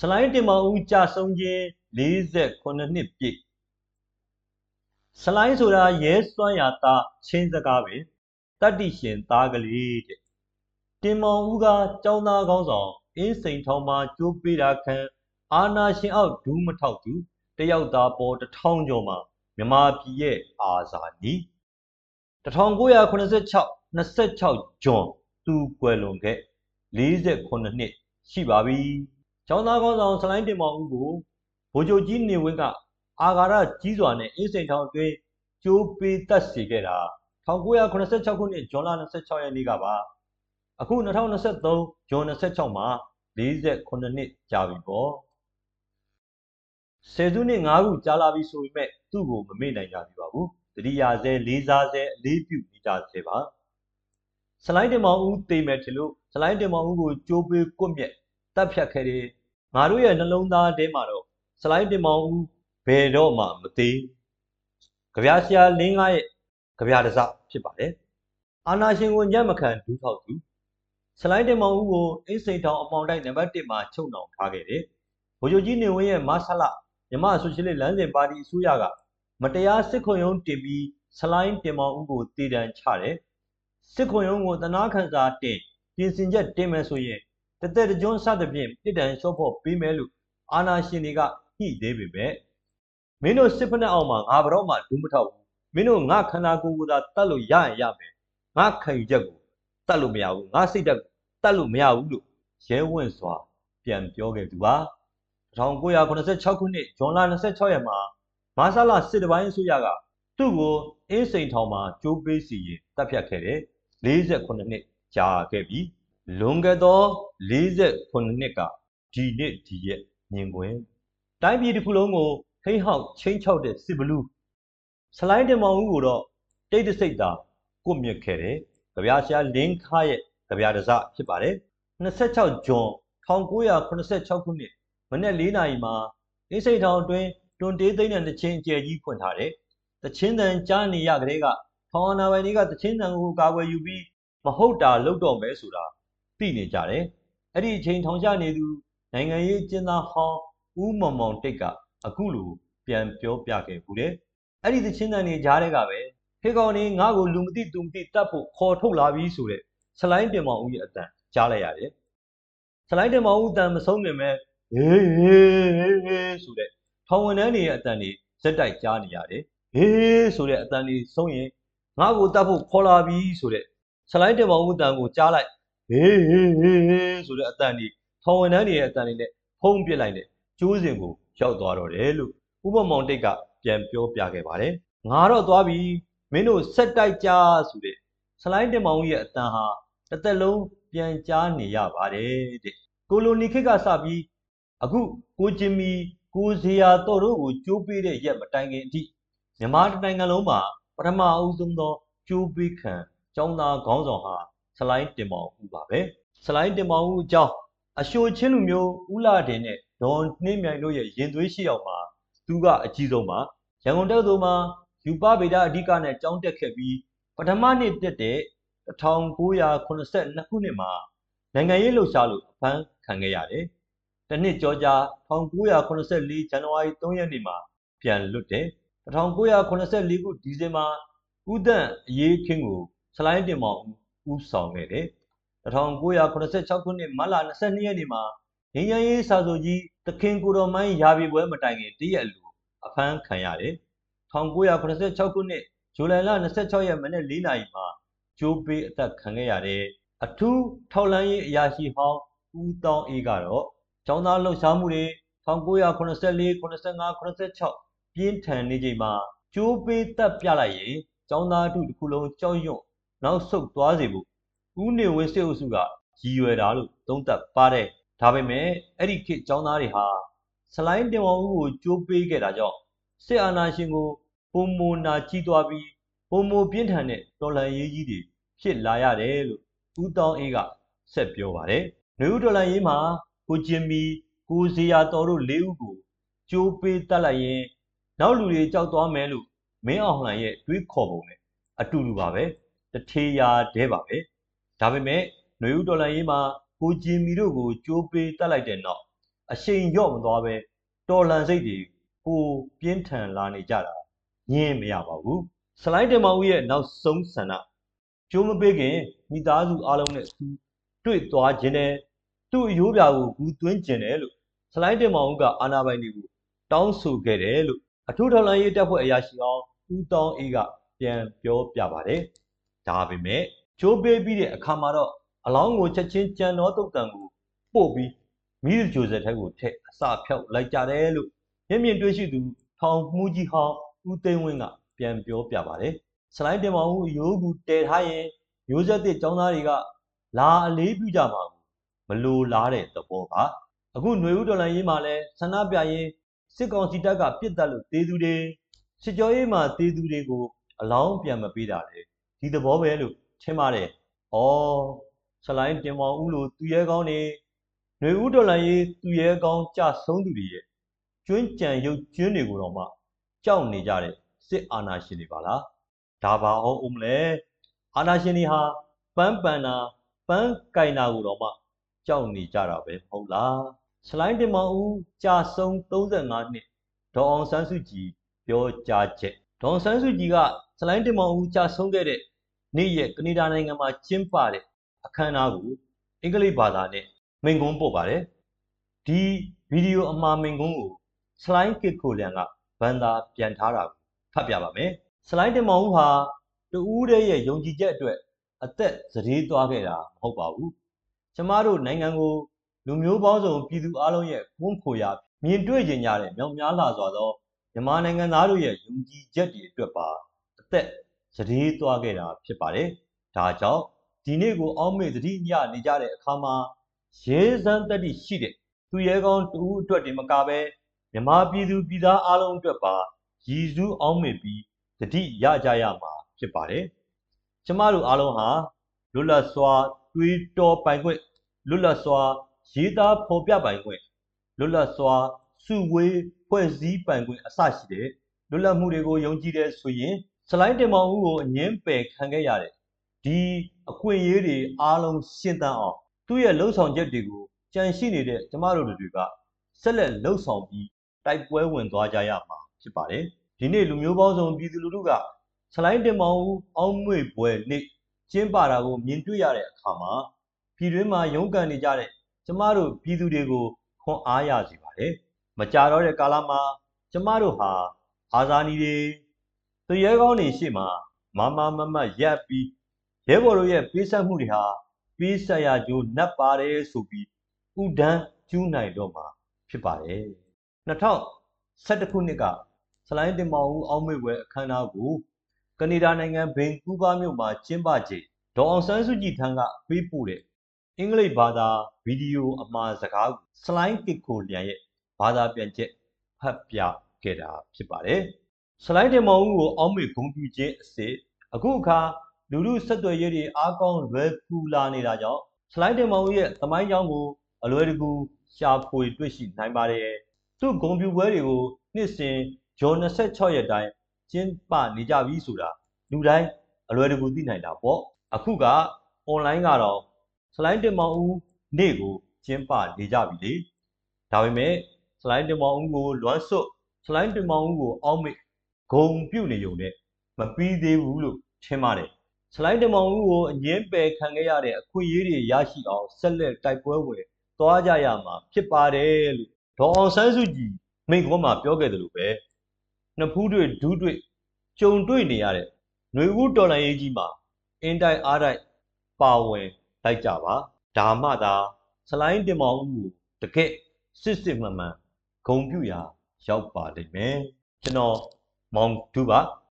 စလိုင်းတင်မောင်ဦးကြာဆုံးခြင်း48နှစ်ပြည့်စလိုင်းဆိုတာရဲစွမ်းရာသားချင်းစကားပဲတတ္တိရှင်သားကလေးတဲ့တင်မောင်ဦးကចောင်းသားကောင်းဆောင်အင်းစိန်ထောင်မှာကျိုးပေးတာခံအာနာရှင်အောက်ဒူးမထောက်သူတယောက်သားပေါ်တထောင်ကျော်မှာမြမပြည်ရဲ့အာဇာနည်1986 26ဂျွန်သူကွယ်လွန်ခဲ့48နှစ်ရှိပါပြီ။ ကျောင်းသားကောင်းဆောင်စလိုင်းတင်မောင်ဦးကိုဗိုလ်ချုပ်ကြီးနေဝင်းကအာဃာတကြီးစွာနဲ့အင်းစိန်ထောင်အတွင်းကျိုးပေးတတ်စေခဲ့တာ1986ခုနှစ်ဇွန်လ26ရက်နေ့ကပါ။အခု2023ဇွန်26မှာ48နှစ်ကြာပြီပေါ့။ဆယ်စုနှစ်5ခုကြာလာပြီဆိုပေမဲ့သူ့ကိုမမေ့နိုင်ကြပြီပါဘူး။တတိယဆဲလေးစားဆဲအလေးပြုနေကြဆဲပါ။စလိုင်းတင်မောင်ဦးတေမယ်ထင်လို့စလိုင်းတင်မောင်ဦးကိုကြိုးပေးကွတ်မြက်တပ်ဖြတ်ခဲ့တယ် ငါတို့ရဲ့နှလုံးသားထဲမှာတော့စလိုင်းတင်မောင်ဦးဘယ်တော့မှမသေးကြပြဆရာလင်းကားရဲ့ကြပြတစဖြစ်ပါတယ်အာနာရှင်ကိုညံ့မခံဒူးထောက်သူစလိုင်းတင်မောင်ဦးကိုအင်းစိန်တောင်အပေါင်တိုက်နံပါတ်1မှာချုပ်နှောင်ထားခဲ့တယ်ဗိုလ်ချုပ်ကြီးနေဝင်းရဲ့မဆလမြမဆိုရှယ်လစ်လမ်းစဉ်ပါတီအစိုးရကမတရားစစ်ခွန်ရုံးတင်ပြီးစလိုင်းတင်မောင်ဦးကိုတည်တံချတယ်စစ်ခွန်ရုံးကိုတနာခံစာတင်ပြင်ဆင်ချက်တင်မယ်ဆိုရင် တသက်တကြွစသဖြင့်ပြစ်ဒဏ်လျှော့ဖို့ပေးမယ်လို့အာဏာရှင်တွေကညှိသေးပေမဲ့မင်းတို့စစ်ဖက်နဲ့အောင်မှာငါဘတော့မှဒူးမထောက်ဘူးမင်းတို့ငါခန္ဓာကိုယ်ကိုသာတတ်လို့ရရင်ရမယ်ငါခံယူချက်ကိုတတ်လို့မရဘူးငါစိတ်ဓာတ်ကိုတတ်လို့မရဘူးလို့ရဲဝင့်စွာ ပြန်ပြောခဲ့သူပါ1986ခုနှစ်ဇွန်လ26ရက်မှာမာဆလာစစ်တပိုင်းအစိုးရကသူ့ကိုအင်းစိန်ထောင်မှာကြိုးပေးစီရင်တပ်ဖြတ်ခဲ့တယ်48နှစ်ကြာခဲ့ပြီ လွန်ခဲ့သော48နှစ်ကဒီနေ့ဒီရက်မြင်ကွယ်တိုင်းပြည်တစ်ခုလုံးကိုထိဟောက်ချင်းချောက်တဲ့စစ်ဘလူးစလိုင်းတင်မောင်ဦးကိုတော့တိတ်တဆိတ်သာကွတ်မြက်ခဲ့တယ်။ကြပြဆရာလင်းခါရဲ့ကြပြတစဖြစ်ပါတယ်။26ဂျွန်1986ခုနှစ်မနေ့၄နာရီမှာအင်းစိတ်ထောင်အတွင်းတွန်တေးသိန်းတဲ့တချင်းအကျယ်ကြီးဖွင့်ထားတယ်။တချင်းတန်ကြားနေရကလေးကထောင်အနာပိုင်တွေကတချင်းတန်ကိုကာကွယ်ယူပြီးမဟုတ်တာလုပ်တော့မယ်ဆိုတာ သိနေကြတယ်။အဲ့ဒီအချိန်ထောင်ချနေသူနိုင်ငံရေးကျင်းသားဟောင်းဦးမောင်မောင်တိတ်ကအခုလိုပြန်ပြောပြခဲ့ဘူးတဲ့။အဲ့ဒီသချင်းတန်တွေကြားတဲ့ကပဲဖေကောင်နေငါ့ကိုလူမသိသူမသိတတ်ဖို့ခေါ်ထုတ်လာပြီးဆိုတဲ့ဆလိုင်းတင်မောင်ဦးရဲ့အတန်ကြားလိုက်ရတယ်။ဆလိုင်းတင်မောင်ဦးတန်မဆုံးမြင်မဲ့ဟေးဟေးဟေးဆိုတဲ့ထောင်ဝန်ထမ်းတွေရဲ့အတန်တွေဇက်တိုက်ကြားနေရတယ်။ဟေးဆိုတဲ့အတန်တွေဆုံးရင်ငါ့ကိုတတ်ဖို့ခေါ်လာပြီးဆိုတဲ့ဆလိုင်းတင်မောင်ဦးတန်ကိုကြားလိုက် ဟေးဟေးဟေးဟေးဆိုတဲ့အတန်ဒီထောင်ဝန်ထမ်းတွေရဲ့အတန်တွေနဲ့ဖုံးပစ်လိုက်တဲ့ကျိုးစဉ်ကိုရောက်သွားတော့တယ်လို့ဥပမောင်တိတ်ကပြန်ပြောပြခဲ့ပါတယ်ငါတော့သွားပြီမင်းတို့ဆက်တိုက်ကြဆိုတဲ့ဆလိုင်းတင်မောင်ရဲ့အတန်ဟာတစ်သက်လုံးပြန်ကြားနေရပါတယ်တဲ့ကိုလိုနီခေတ်ကစပြီးအခုကိုဂျင်မီကိုဇေယာတော်တို့ကိုကြိုးပေးတဲ့ရက်မတိုင်ခင်အထိမြန်မာတိုင်းနိုင်ငံလုံးမှာပထမအဦးဆုံးသောကြိုးပေးခံចောင်းသားခေါင်းဆောင်ဟာ ဆလိုင်းတင်မောင်ဦးပါပဲဆလိုင်းတင်မောင်ဦးအကြောင်းအရှိုချင်းလူမျိုးဦးလာတင်နဲ့ဒေါ်နှင်းမြိုင်တို့ရဲ့ရင်သွေးရှိအောင်မှာသူကအကြီးဆုံးပါရန်ကုန်တက္ကသိုလ်မှာယူပဗေဒအဓိကနဲ့ကျောင်းတက်ခဲ့ပြီးပထမနှစ်တက်တဲ့1982ခုနှစ်မှာနိုင်ငံရေးလှုပ်ရှားလို့အဖမ်းခံခဲ့ရတယ်။တနှစ်ကျော်ကြာ1984ဇန်နဝါရီ3ရက်နေ့မှာပြန်လွတ်တယ်။1984ခုဒီဇင်ဘာဦးတန့်အရေးခင်းကိုဆလိုင်းတင်မောင် ဦးဆောင်ခဲ့တယ်1986ခုနှစ်မတ်လ22ရက်နေ့မှာငင်းရရေးစာဆိုကြီးတခင်ကိုတော်မိုင်းရာပြီပွဲမတိုင်ခင်တရက်အလိုအဖမ်းခံရတယ်1986ခုနှစ်ဇူလိုင်လ26ရက်မနေ့4နာရီမှာကျိုးပေးအသက်ခံခဲ့ရတဲ့အထူးထောက်လန်းရေးအရာရှိဟောင်းဦးတောင်းအေးကတော့ចောင်းသားလှုပ်ရှားမှုတွေ1984 85 86ပြင်းထန်နေချိန်မှာကျိုးပေးတက်ပြလိုက်ရင်ចောင်းသားအထုတစ်ခုလုံးကြောက်ရွံ့ နောက်ဆုတ်သွားစေဖို့ဦးနေဝင်းစစ်အုပ်စုကရည်ရွယ်တာလို့သုံးသပ်ပါတယ်ဒါပေမဲ့အဲ့ဒီခေတ်ចောင်းသားတွေဟာစလိုင်းတင်ဝဦးကိုကြိုးပေးခဲ့တာကြောင့်စစ်အာဏာရှင်ကိုပုံမနာကြီးသွားပြီးပုံမပြင်းထန်တဲ့တော်လှန်ရေးကြီးတွေဖြစ်လာရတယ်လို့ဦးတောင်းအေးကဆက်ပြောပါတယ်။နေဦးတော်လှန်ရေးမှာကိုကျင်မီကိုဇေယျတော်တို့၄ဦးကိုကြိုးပေးတတ်လိုက်ရင်နောက်လူတွေကြောက်သွားမယ်လို့မင်းအောင်လှိုင်ရဲ့တွေးခေါ်ပုံနဲ့အတူတူပါပဲ တထေးရာတဲပါပဲဒါပေမဲ့ຫນွေဦးတော်လှန်ရေးမှာကိုဂျင်မီတို့ကိုကြိုးပေးတက်လိုက်တဲ့နောက်အရှိန်လျော့မသွားပဲတော်လန်စိတ်တွေပိုပြင်းထန်လာနေကြတာညင်းမရပါဘူးဆလိုင်းတင်မောင်ဦးရဲ့နောက်ဆုံးဆန္ဒကျိုးမပေးခင်မိသားစုအားလုံးနဲ့သူတွေ့သွားခြင်းနဲ့သူ့အယိုးပြာကိုဂူသွင်းခြင်းတယ်လို့ဆလိုင်းတင်မောင်ဦးကအာနာပိုင်တွေကိုတောင်းဆိုခဲ့တယ်လို့အထူးထောက်လှမ်းရေးတပ်ဖွဲ့အရာရှိအောင်ဦးတောင်းအေးကပြန်ပြောပြပါတယ် ဒါပေမဲ့ကျိုးပေးပြီးတဲ့အခါမှာတော့အလောင်းကိုချက်ချင်းကြံတော်တုတ်တန်ကိုပို့ပြီးမိသူဂျိုဇက်ထက်ကိုထက်အစာဖြောက်လိုက်ကြတယ်လို့မျက်မြင်တွေ့ရှိသူထောင်မှုကြီးဟောင်းဦးသိန်းဝင်းကပြန်ပြောပြပါတယ်စလိုင်းတင်မောင်ဦးရိုးကူတည်ထားရင်ရိုးဆက်တဲ့ចောင်းသားတွေကလာအလေးပြုကြမှာမလိုလားတဲ့သဘောပါအခုຫນွေဦးတော်လန်ရေးမှာလဲဆန္ဒပြရင်စစ်ကောင်စီတပ်ကပြစ်တက်လို့တေးသူတွေစစ်ကြောရေးမှာတေးသူတွေကိုအလောင်းပြန်မပေးတာလေ ဒီသဘောပဲလို့ထင်ပါတယ်။ဩဆလိုင်းတင်မောင်ဦးလိုသူရဲကောင်းနေຫນွေဦးတော်လန်ရေးသူရဲကောင်းကြဆုံးသူတွေရဲ့ကျွင်းကြံရုပ်ကျွင်းတွေကိုတော့မှကြောက်နေကြတဲ့စစ်အာဏာရှင်တွေပါလားဒါပါအောင်ဦးမလဲအာဏာရှင်တွေဟာပန်းပန်နာပန်းကင်နာကိုတော့မှကြောက်နေကြတာပဲမဟုတ်လားဆလိုင်းတင်မောင်ဦးကြာဆုံး35နှစ်ဒေါ်အောင်ဆန်းစုကြည်ပြောကြားချက်ဒေါ်အောင်ဆန်းစုကြည်က ဆလိုင်းတင်မောင်ဦးကြာဆုံးခဲ့တဲ့နေ့ရက်ကနေဒါနိုင်ငံမှာကျင်းပတဲ့အခမ်းအနားကိုအင်္ဂလိပ်ဘာသာနဲ့မိန့်ခွန်းပို့ပါတယ်ဒီဗီဒီယိုအမှားမိန့်ခွန်းကိုစလိုင်းကစ်ကိုလန်ကဘန်သာပြန်ထားတာကိုဖတ်ပြပါမယ်စလိုင်းတင်မောင်ဦးဟာတူဦးတဲ့ရဲ့ယုံကြည်ချက်အတွက်အသက်စရေးသွားခဲ့တာမဟုတ်ပါဘူးကျမတို့နိုင်ငံကိုလူမျိုးပေါင်းစုံပြည်သူအလုံးရဲ့ကွန်းခိုရာမြင်တွေ့ကြရတဲ့မြောက်များလာစွာသောမြန်မာနိုင်ငံသားတို့ရဲ့ယုံကြည်ချက်တွေအတွက်ပါအ သက်စရေးသွားခဲ့တာဖြစ်ပါတယ်ဒါကြောင့်ဒီနေ့ကိုအောက်မေ့သတိညနေကြတဲ့အခါမှာရဲစမ်းတက်တိရှိတဲ့သူရဲကောင်းတူအတွက်ဒီမကပဲမြမပြည်သူပြည်သားအလုံးအတွက်ပါရည်စူးအောင်မေ့ပြီးတတိရကြရမှာဖြစ်ပါတယ်ကျမတို့အားလုံးဟာလွတ်လပ်စွာတွေးတောပိုင်ခွင့်လွတ်လပ်စွာရေးသားဖော်ပြပိုင်ခွင့်လွတ်လပ်စွာစုဝေးဖွဲ့စည်းပိုင်ခွင့်အစရှိတဲ့လွတ်လပ်မှုတွေကိုယုံကြည်တဲ့ဆိုရင် စလိုင်းတင်မောင်ဦးကိုအငင်းပယ်ခံခဲ့ရတဲ့ဒီအခွင့်အရေးတွေအားလုံးရှင်းသန်အောင်သူ့ရဲ့လှုပ်ဆောင်ချက်တွေကိုကြံရှိနေတဲ့ကျမတို့တွေကဆက်လက်လှုပ်ဆောင်ပြီးတိုက်ပွဲဝင်သွားကြရမှာဖြစ်ပါတယ်ဒီနေ့လူမျိုးပေါင်းစုံပြည်သူလူထုကဆလိုင်းတင်မောင်ဦးအောင်းမွေပွဲနေ့ကျင်းပတာကိုမြင်တွေ့ရတဲ့အခါမှာပြည်တွင်းမှာရုန်းကန်နေကြတဲ့ကျမတို့ပြည်သူတွေကိုခွန်အားရစေပါတယ်မကြတော့တဲ့ကာလမှာကျမတို့ဟာအာဇာနည်တွေ သူရဲကောင်းတွေရှေ့မှာမမမမရက်ပြီးရဲဘော်တို့ရဲ့ပေးဆက်မှုတွေဟာပေးဆက်ရကြိုးနှက်ပါတယ်ဆိုပြီးဥဒန်းကျူးနိုင်တော့မှာဖြစ်ပါတယ်2011ခုနှစ်ကဆလိုင်းတင်မောင်ဦးအောက်မေ့ပွဲအခမ်းအနားကိုကနေဒါနိုင်ငံဘင်ကူးဗားမြို့မှာကျင်းပချိန်ဒေါ်အောင်ဆန်းစုကြည်ထံကပေးပို့တဲ့အင်္ဂလိပ်ဘာသာဗီဒီယိုအမှားစကားကိုဆလိုင်းကစ်ကိုလျံရဲ့ဘာသာပြန်ချက်ဖတ်ပြခဲ့တာဖြစ်ပါတယ်။ ဆလိုင်းတင်မောင်ဦးကိုအောက်မေ့ဂုံပြူခြင်းအစစ်အခုအခါလူလူဆက်သွယ်ရေးတွေအားကောင်းလွယ်ကူလာနေတာကြောင့်ဆလိုင်းတင်မောင်ဦးရဲ့သမိုင်းကြောင်းကိုအလွယ်တကူရှာဖွေတွေ့ရှိနိုင်ပါတယ်။သူ့ဂုံပြူပွဲတွေကိုနှစ်စဉ်ဂျွန်26ရက်တိုင်းကျင်းပနေကြပြီဆိုတာလူတိုင်းအလွယ်တကူသိနိုင်တာပေါ့အခုကအွန်လိုင်းကတော့စလိုင်းတင်မောင်ဦးနေ့ကိုကျင်းပနေကြပြီလေဒါပေမဲ့စလိုင်းတင်မောင်ဦးကိုလွမ်းစွတ်စလိုင်းတင်မောင်ဦးကိုအောက်မေ့ ဂုံပြုတ်နေုံနဲ့မပြီးသေးဘူးလို့ထင်ပါတယ်စလိုင်းတင်မောင်ဦးကိုအငင်းပယ်ခံခဲ့ရတဲ့အခွင့်အရေးတွေရရှိအောင်ဆက်လက်တိုက်ပွဲဝင်သွားကြရမှာဖြစ်ပါတယ်လို့ဒေါ်အောင်ဆန်းစုကြည်မိန့်ခွန်းမှာပြောခဲ့တယ်လို့ပဲနှစ်ဖူးတွေဒူးတွေကြုံတွေ့နေရတဲ့ຫນွေဦးတော်လှန်ရေးကြီးမှာအင်းတိုက်အားတိုက်ပါဝင်လိုက်ကြပါဒါမှသာစလိုင်းတင်မောင်ဦးကိုတကယ့်စစ်စစ်မှန်မှန်ဂုံပြူရာရောက်ပါလိမ့်မယ်ကျွန်တော် မောင်ဒူပါ